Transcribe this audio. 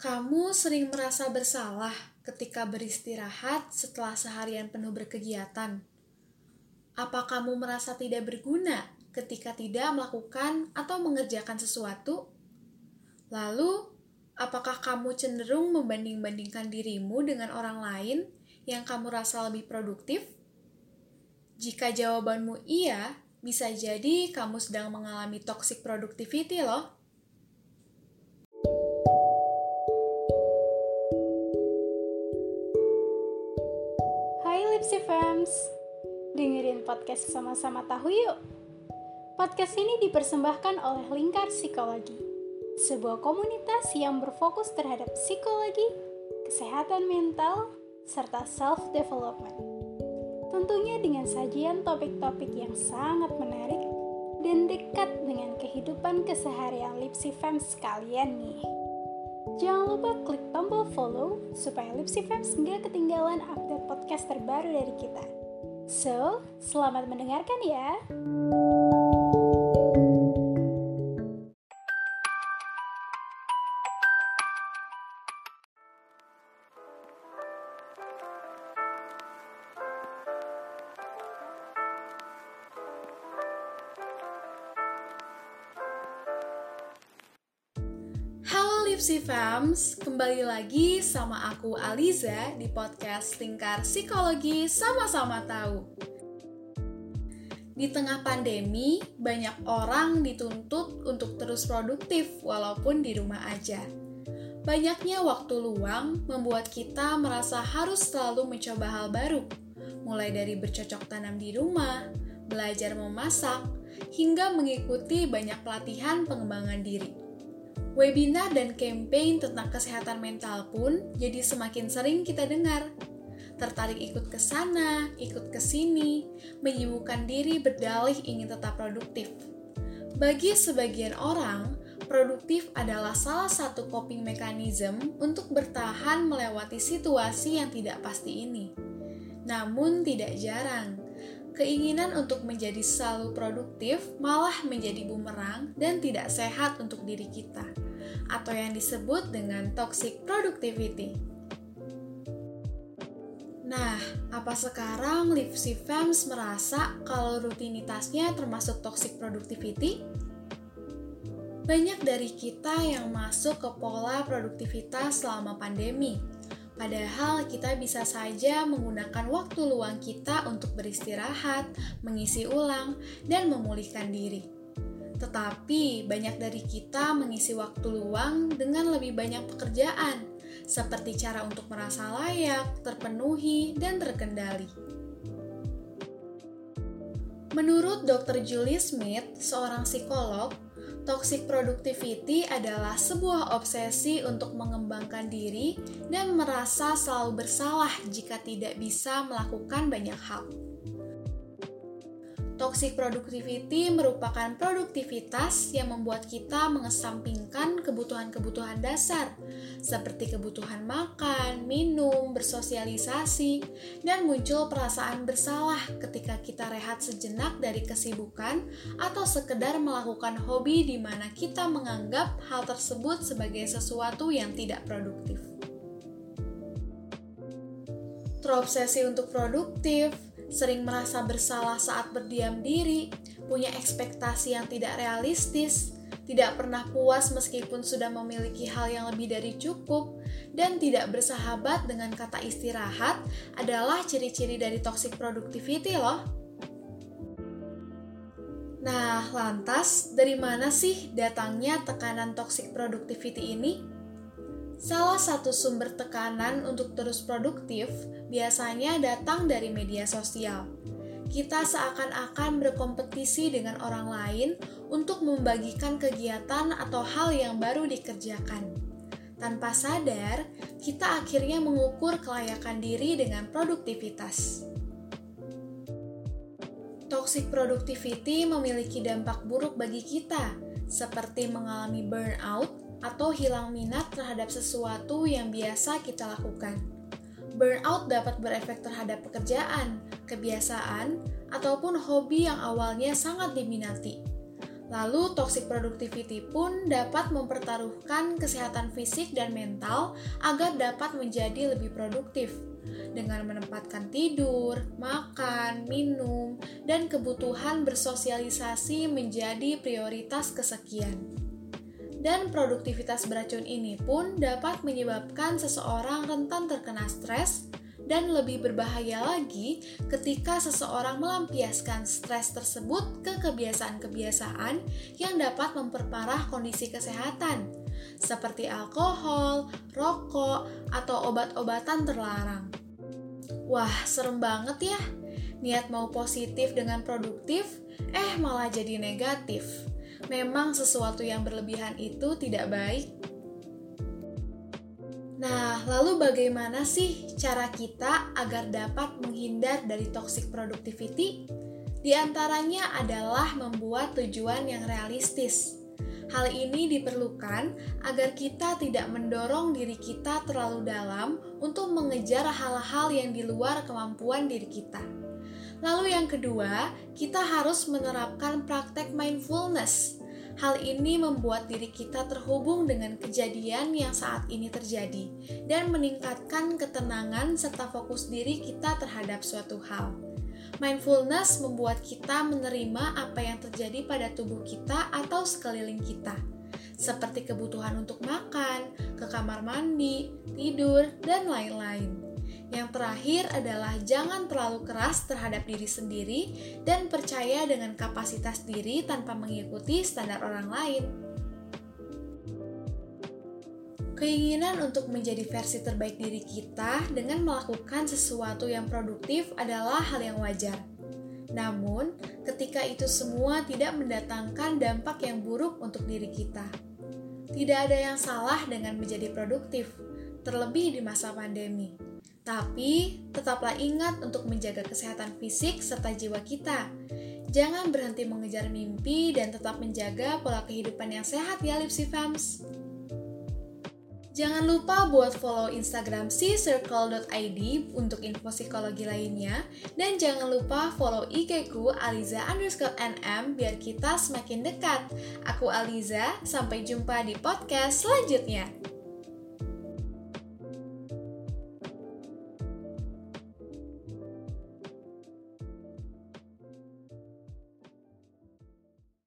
Kamu sering merasa bersalah ketika beristirahat setelah seharian penuh berkegiatan. Apa kamu merasa tidak berguna ketika tidak melakukan atau mengerjakan sesuatu? Lalu, apakah kamu cenderung membanding-bandingkan dirimu dengan orang lain yang kamu rasa lebih produktif? Jika jawabanmu iya, bisa jadi kamu sedang mengalami toxic productivity loh. Fams Dengerin podcast sama-sama tahu yuk. Podcast ini dipersembahkan oleh Lingkar Psikologi Sebuah komunitas yang berfokus terhadap psikologi, kesehatan mental, serta self-development. Tentunya dengan sajian topik-topik yang sangat menarik dan dekat dengan kehidupan keseharian Lipsy Fams kalian nih. Jangan lupa klik tombol follow supaya Lipsy Fans nggak ketinggalan update podcast terbaru dari kita. So, selamat mendengarkan ya! Tipsy Fams, kembali lagi sama aku Aliza di podcast Lingkar Psikologi Sama-Sama Tahu. Di tengah pandemi, banyak orang dituntut untuk terus produktif walaupun di rumah aja. Banyaknya waktu luang membuat kita merasa harus selalu mencoba hal baru, mulai dari bercocok tanam di rumah, belajar memasak, hingga mengikuti banyak pelatihan pengembangan diri. Webinar dan campaign tentang kesehatan mental pun jadi semakin sering kita dengar. Tertarik ikut ke sana, ikut ke sini, menyibukkan diri berdalih ingin tetap produktif. Bagi sebagian orang, produktif adalah salah satu coping mechanism untuk bertahan melewati situasi yang tidak pasti ini. Namun tidak jarang, keinginan untuk menjadi selalu produktif malah menjadi bumerang dan tidak sehat untuk diri kita, atau yang disebut dengan toxic productivity. Nah, apa sekarang Lipsy Fams merasa kalau rutinitasnya termasuk toxic productivity? Banyak dari kita yang masuk ke pola produktivitas selama pandemi, Padahal kita bisa saja menggunakan waktu luang kita untuk beristirahat, mengisi ulang, dan memulihkan diri. Tetapi banyak dari kita mengisi waktu luang dengan lebih banyak pekerjaan, seperti cara untuk merasa layak, terpenuhi, dan terkendali. Menurut Dr. Julie Smith, seorang psikolog, Toxic productivity adalah sebuah obsesi untuk mengembangkan diri dan merasa selalu bersalah jika tidak bisa melakukan banyak hal. Toxic productivity merupakan produktivitas yang membuat kita mengesampingkan kebutuhan-kebutuhan dasar, seperti kebutuhan makan, minum, bersosialisasi, dan muncul perasaan bersalah ketika kita rehat sejenak dari kesibukan atau sekedar melakukan hobi di mana kita menganggap hal tersebut sebagai sesuatu yang tidak produktif. Terobsesi untuk produktif, sering merasa bersalah saat berdiam diri, punya ekspektasi yang tidak realistis, tidak pernah puas meskipun sudah memiliki hal yang lebih dari cukup, dan tidak bersahabat dengan kata istirahat adalah ciri-ciri dari toxic productivity loh. Nah, lantas dari mana sih datangnya tekanan toxic productivity ini? Salah satu sumber tekanan untuk terus produktif biasanya datang dari media sosial. Kita seakan-akan berkompetisi dengan orang lain untuk membagikan kegiatan atau hal yang baru dikerjakan. Tanpa sadar, kita akhirnya mengukur kelayakan diri dengan produktivitas. Toxic productivity memiliki dampak buruk bagi kita, seperti mengalami burnout atau hilang minat terhadap sesuatu yang biasa kita lakukan. Burnout dapat berefek terhadap pekerjaan, kebiasaan, ataupun hobi yang awalnya sangat diminati. Lalu, toxic productivity pun dapat mempertaruhkan kesehatan fisik dan mental agar dapat menjadi lebih produktif dengan menempatkan tidur, makan, minum, dan kebutuhan bersosialisasi menjadi prioritas kesekian. Dan produktivitas beracun ini pun dapat menyebabkan seseorang rentan terkena stres, dan lebih berbahaya lagi ketika seseorang melampiaskan stres tersebut ke kebiasaan-kebiasaan yang dapat memperparah kondisi kesehatan, seperti alkohol, rokok, atau obat-obatan terlarang. Wah, serem banget ya! Niat mau positif dengan produktif, eh malah jadi negatif. Memang sesuatu yang berlebihan itu tidak baik. Nah, lalu bagaimana sih cara kita agar dapat menghindar dari toxic productivity? Di antaranya adalah membuat tujuan yang realistis. Hal ini diperlukan agar kita tidak mendorong diri kita terlalu dalam untuk mengejar hal-hal yang di luar kemampuan diri kita. Lalu, yang kedua, kita harus menerapkan praktek mindfulness Hal ini membuat diri kita terhubung dengan kejadian yang saat ini terjadi dan meningkatkan ketenangan serta fokus diri kita terhadap suatu hal. Mindfulness membuat kita menerima apa yang terjadi pada tubuh kita atau sekeliling kita, seperti kebutuhan untuk makan, ke kamar mandi, tidur, dan lain-lain. Yang terakhir adalah jangan terlalu keras terhadap diri sendiri dan percaya dengan kapasitas diri tanpa mengikuti standar orang lain. Keinginan untuk menjadi versi terbaik diri kita dengan melakukan sesuatu yang produktif adalah hal yang wajar. Namun, ketika itu semua tidak mendatangkan dampak yang buruk untuk diri kita, tidak ada yang salah dengan menjadi produktif, terlebih di masa pandemi. Tapi, tetaplah ingat untuk menjaga kesehatan fisik serta jiwa kita. Jangan berhenti mengejar mimpi dan tetap menjaga pola kehidupan yang sehat ya Lipsy Fams. Jangan lupa buat follow Instagram si circle.id untuk info psikologi lainnya dan jangan lupa follow IG ku Aliza underscore NM biar kita semakin dekat. Aku Aliza, sampai jumpa di podcast selanjutnya.